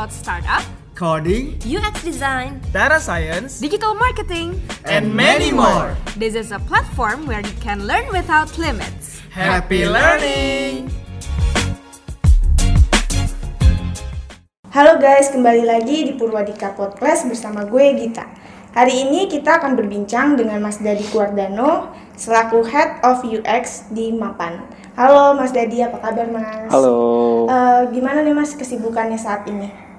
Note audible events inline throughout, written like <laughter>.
about startup, coding, UX design, data science, digital marketing, and many more. This is a platform where you can learn without limits. Happy learning! Halo guys, kembali lagi di Purwadika Podcast bersama gue Gita. Hari ini kita akan berbincang dengan Mas Dadi Guardano selaku Head of UX di Mapan. Halo Mas Dadi, apa kabar Mas? Halo. Uh, gimana nih Mas kesibukannya saat ini?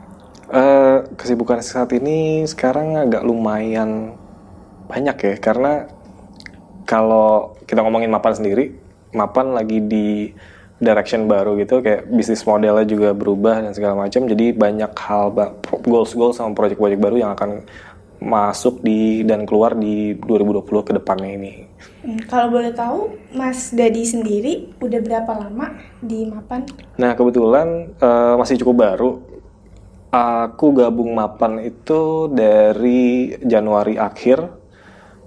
Uh, kesibukan saat ini sekarang agak lumayan banyak ya, karena kalau kita ngomongin Mapan sendiri, Mapan lagi di direction baru gitu kayak bisnis modelnya juga berubah dan segala macam jadi banyak hal goals goals sama project-project baru yang akan masuk di dan keluar di 2020 ke depannya ini. Hmm, kalau boleh tahu, Mas Dadi sendiri udah berapa lama di Mapan? Nah kebetulan uh, masih cukup baru. Aku gabung Mapan itu dari Januari akhir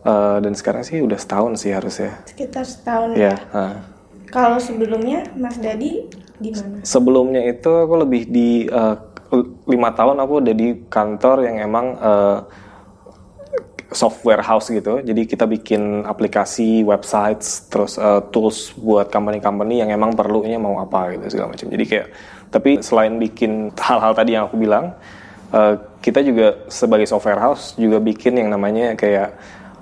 uh, dan sekarang sih udah setahun sih harusnya. Sekitar setahun ya. ya? Uh. Kalau sebelumnya Mas Dadi di mana? Sebelumnya itu aku lebih di uh, lima tahun aku udah di kantor yang emang uh, software house gitu. Jadi kita bikin aplikasi, websites, terus uh, tools buat company-company yang emang perlunya mau apa gitu segala macam. Jadi kayak tapi selain bikin hal-hal tadi yang aku bilang, uh, kita juga sebagai software house juga bikin yang namanya kayak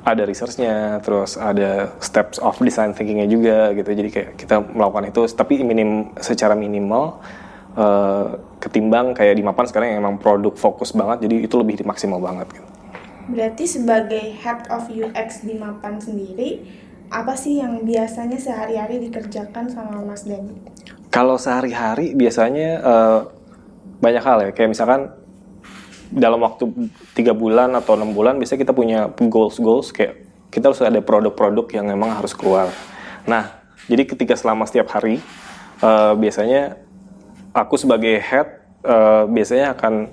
ada researchnya, terus ada steps of design thinkingnya juga gitu. Jadi kayak kita melakukan itu, tapi minim secara minimal uh, ketimbang kayak di Mapan sekarang yang emang produk fokus banget, jadi itu lebih maksimal banget. Gitu. Berarti sebagai head of UX di Mapan sendiri, apa sih yang biasanya sehari-hari dikerjakan sama Mas Dani? Kalau sehari-hari biasanya uh, banyak hal ya, kayak misalkan dalam waktu tiga bulan atau enam bulan biasanya kita punya goals goals kayak kita harus ada produk-produk yang memang harus keluar. Nah, jadi ketika selama setiap hari uh, biasanya aku sebagai head uh, biasanya akan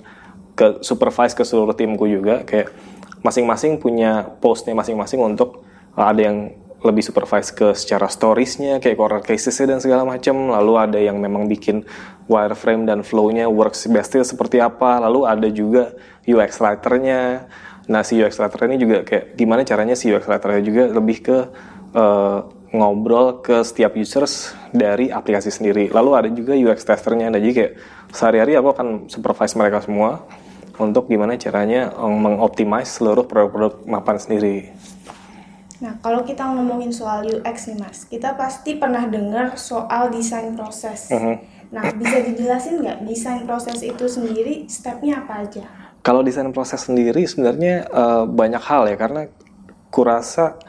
ke supervise ke seluruh timku juga kayak masing-masing punya postnya masing-masing untuk uh, ada yang lebih supervise ke secara storiesnya kayak corner casesnya dan segala macam lalu ada yang memang bikin wireframe dan flow-nya works bestnya seperti apa. Lalu ada juga UX writer-nya. Nah si UX writer ini juga kayak gimana caranya si UX writer-nya juga lebih ke uh, ngobrol ke setiap users dari aplikasi sendiri. Lalu ada juga UX testernya. Nah jadi kayak sehari-hari aku akan supervise mereka semua untuk gimana caranya mengoptimize seluruh produk-produk mapan sendiri. Nah, kalau kita ngomongin soal UX nih Mas, kita pasti pernah dengar soal desain proses. Uh -huh. Nah, bisa dijelasin nggak desain proses itu sendiri stepnya apa aja? Kalau desain proses sendiri sebenarnya uh, banyak hal ya, karena kurasa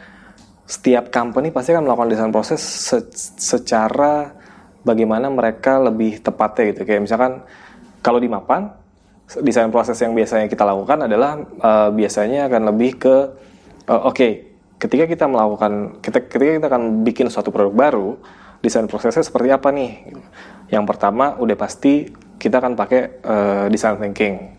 setiap company pasti akan melakukan desain proses se secara bagaimana mereka lebih tepatnya gitu. Kayak misalkan kalau di Mapan, desain proses yang biasanya kita lakukan adalah uh, biasanya akan lebih ke uh, oke okay, ketika kita melakukan kita ketika kita akan bikin suatu produk baru desain prosesnya seperti apa nih yang pertama udah pasti kita akan pakai uh, design thinking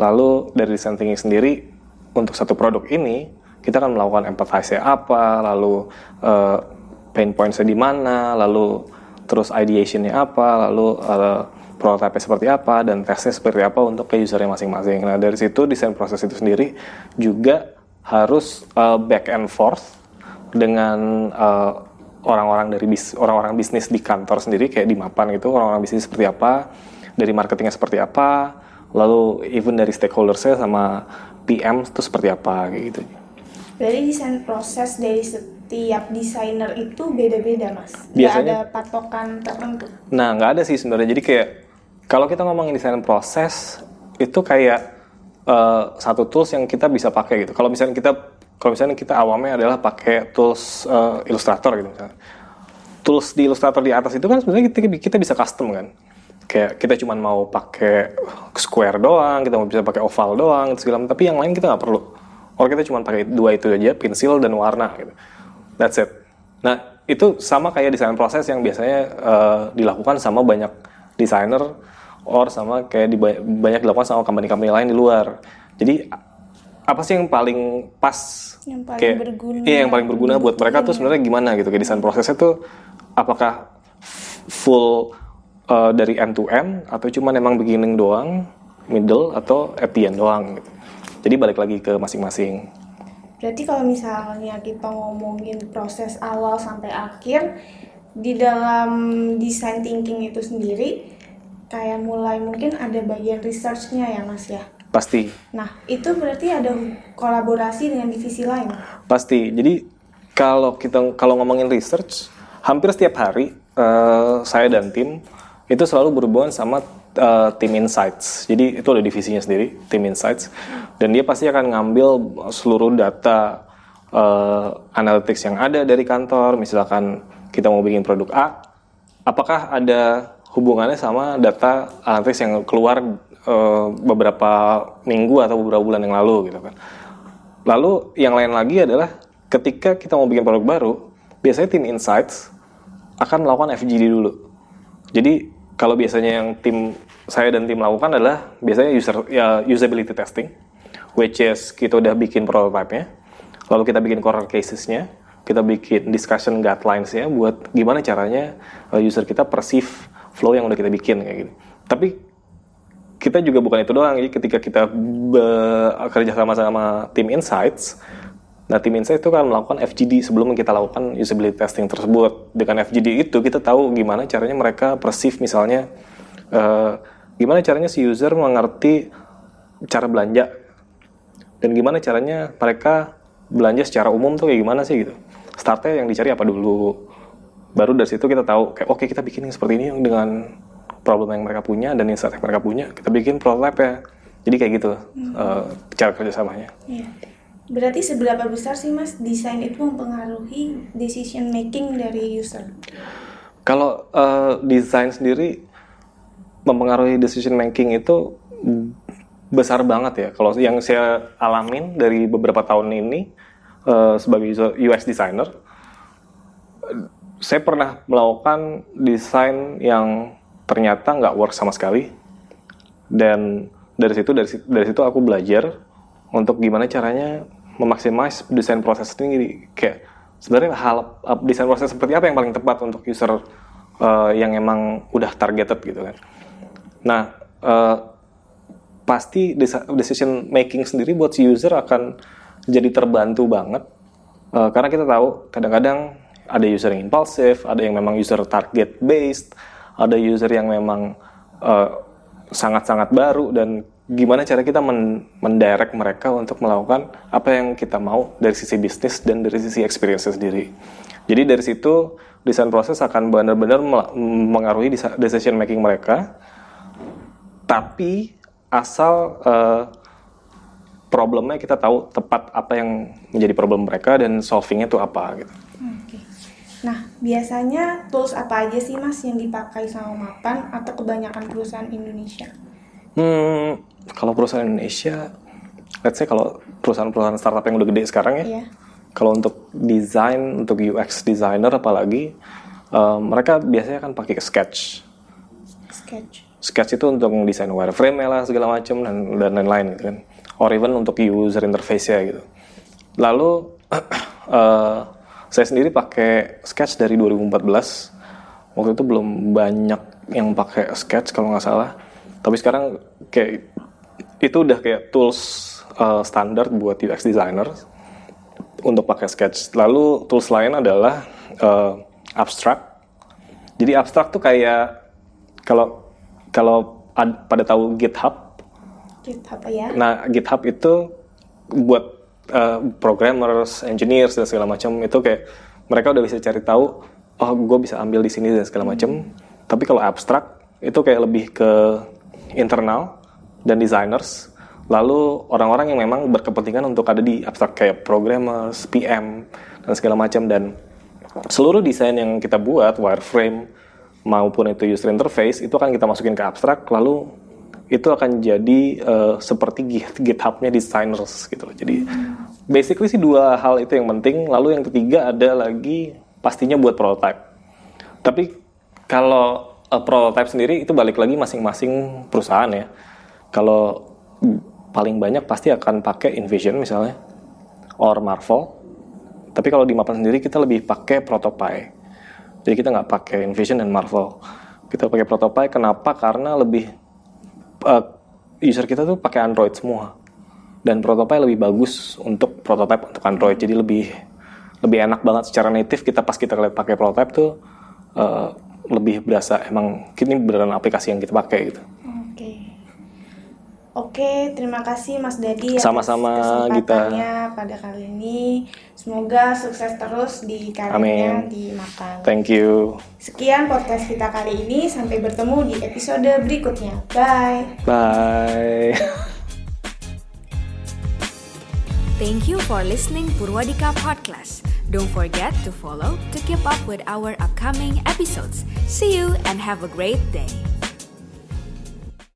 lalu dari design thinking sendiri untuk satu produk ini kita akan melakukan empathize apa lalu uh, pain pointsnya di mana lalu terus ideationnya apa lalu uh, prototipe seperti apa dan tesnya seperti apa untuk ke usernya masing-masing. Nah dari situ desain proses itu sendiri juga harus uh, back and forth dengan uh, orang-orang dari bis orang-orang bisnis di kantor sendiri kayak di mapan gitu orang-orang bisnis seperti apa dari marketingnya seperti apa lalu even dari stakeholdersnya sama PM itu seperti apa kayak gitu. Berarti desain proses dari setiap desainer itu beda-beda mas. Biasanya ada patokan tertentu. Nah nggak ada sih sebenarnya. Jadi kayak kalau kita ngomongin desain proses itu kayak uh, satu tools yang kita bisa pakai gitu. Kalau misalnya kita kalau misalnya kita awamnya adalah pakai tools uh, Illustrator gitu misalnya. Tools di Illustrator di atas itu kan sebenarnya kita, kita bisa custom kan. Kayak kita cuma mau pakai square doang, kita mau bisa pakai oval doang, segala tapi yang lain kita nggak perlu. Kalau kita cuma pakai dua itu aja, pensil dan warna gitu. That's it. Nah, itu sama kayak desain proses yang biasanya uh, dilakukan sama banyak desainer or sama kayak di, banyak dilakukan sama company-company lain di luar. Jadi apa sih yang paling pas yang paling kayak, berguna iya yang paling berguna buat mereka tuh sebenarnya gimana gitu kayak desain prosesnya tuh apakah full uh, dari end to end atau cuma emang beginning doang middle atau at the end doang gitu. Jadi balik lagi ke masing-masing. Berarti kalau misalnya kita ngomongin proses awal sampai akhir di dalam design thinking itu sendiri kayak mulai mungkin ada bagian researchnya ya mas ya. Pasti. Nah itu berarti ada kolaborasi dengan divisi lain. Pasti. Jadi kalau kita kalau ngomongin research, hampir setiap hari uh, saya dan tim itu selalu berhubungan sama uh, tim insights. Jadi itu ada divisinya sendiri, tim insights. Dan dia pasti akan ngambil seluruh data uh, analytics yang ada dari kantor. Misalkan kita mau bikin produk A, apakah ada hubungannya sama data analytics yang keluar uh, beberapa minggu atau beberapa bulan yang lalu gitu kan. Lalu yang lain lagi adalah ketika kita mau bikin produk baru, biasanya tim insights akan melakukan FGD dulu. Jadi kalau biasanya yang tim saya dan tim lakukan adalah biasanya user ya usability testing, which is kita udah bikin prototype-nya, lalu kita bikin corner cases-nya, kita bikin discussion guidelines-nya buat gimana caranya uh, user kita perceive flow yang udah kita bikin kayak gitu. Tapi kita juga bukan itu doang. Jadi ketika kita bekerja sama sama tim insights, nah tim insights itu kan melakukan FGD sebelum kita lakukan usability testing tersebut. Dengan FGD itu kita tahu gimana caranya mereka perceive misalnya uh, gimana caranya si user mengerti cara belanja dan gimana caranya mereka belanja secara umum tuh kayak gimana sih gitu. Startnya yang dicari apa dulu baru dari situ kita tahu kayak oke okay, kita bikin yang seperti ini dengan problem yang mereka punya dan insight yang mereka punya kita bikin prototype ya jadi kayak gitu hmm. uh, cara kerjasamanya yeah. berarti seberapa besar sih mas desain itu mempengaruhi decision making dari user kalau uh, desain sendiri mempengaruhi decision making itu besar banget ya kalau yang saya alamin dari beberapa tahun ini uh, sebagai UX designer saya pernah melakukan desain yang ternyata nggak work sama sekali. Dan dari situ dari, dari situ aku belajar untuk gimana caranya memaksimais desain proses ini. Kayak sebenarnya hal desain proses seperti apa yang paling tepat untuk user uh, yang emang udah targeted gitu kan. Nah uh, pasti decision making sendiri buat si user akan jadi terbantu banget uh, karena kita tahu kadang-kadang ada user yang impulsif, ada yang memang user target based, ada user yang memang eh, sangat-sangat uh, baru dan gimana cara kita men mendirect mereka untuk melakukan apa yang kita mau dari sisi bisnis dan dari sisi experience sendiri. Jadi dari situ desain proses akan benar-benar mengaruhi decision making mereka. Tapi asal uh, problemnya kita tahu tepat apa yang menjadi problem mereka dan solvingnya itu apa gitu. Nah, biasanya tools apa aja sih Mas yang dipakai sama Mapan atau kebanyakan perusahaan Indonesia? Hmm, kalau perusahaan Indonesia, let's say kalau perusahaan-perusahaan startup yang udah gede sekarang ya, yeah. kalau untuk desain, untuk UX designer apalagi, uh, mereka biasanya kan pakai Sketch. Sketch. Sketch itu untuk desain wireframe lah segala macam dan dan lain-lain gitu kan. Or even untuk user interface ya gitu. Lalu uh, <clears throat> Saya sendiri pakai Sketch dari 2014. Waktu itu belum banyak yang pakai Sketch kalau nggak salah. Tapi sekarang kayak itu udah kayak tools uh, standar buat UX designer untuk pakai Sketch. Lalu tools lain adalah uh, Abstract. Jadi Abstract tuh kayak kalau kalau pada tahu GitHub. GitHub ya. Nah, GitHub itu buat uh, programmers, engineers dan segala macam itu kayak mereka udah bisa cari tahu oh gue bisa ambil di sini dan segala macam. Tapi kalau abstrak itu kayak lebih ke internal dan designers. Lalu orang-orang yang memang berkepentingan untuk ada di abstrak kayak programmers, PM dan segala macam dan seluruh desain yang kita buat wireframe maupun itu user interface itu akan kita masukin ke abstrak lalu itu akan jadi uh, seperti GitHub-nya designers gitu. Jadi basically sih dua hal itu yang penting. Lalu yang ketiga ada lagi pastinya buat prototype. Tapi kalau uh, prototype sendiri itu balik lagi masing-masing perusahaan ya. Kalau paling banyak pasti akan pakai InVision misalnya or Marvel. Tapi kalau di Mapan sendiri kita lebih pakai Protopie. Jadi kita nggak pakai InVision dan Marvel. Kita pakai Protopie kenapa? Karena lebih uh, user kita tuh pakai Android semua dan prototype lebih bagus untuk prototype untuk Android jadi lebih lebih enak banget secara native kita pas kita lihat pakai prototype tuh uh, lebih berasa emang ini beneran aplikasi yang kita pakai gitu. Oke. Oke, terima kasih Mas Dadi Sama-sama, kesempatannya pada kali ini. Semoga sukses terus di karirnya Amin. di Mapan. Thank you. Sekian podcast kita kali ini. Sampai bertemu di episode berikutnya. Bye. Bye. Thank you for listening Purwadika Podcast. Don't forget to follow to keep up with our upcoming episodes. See you and have a great day.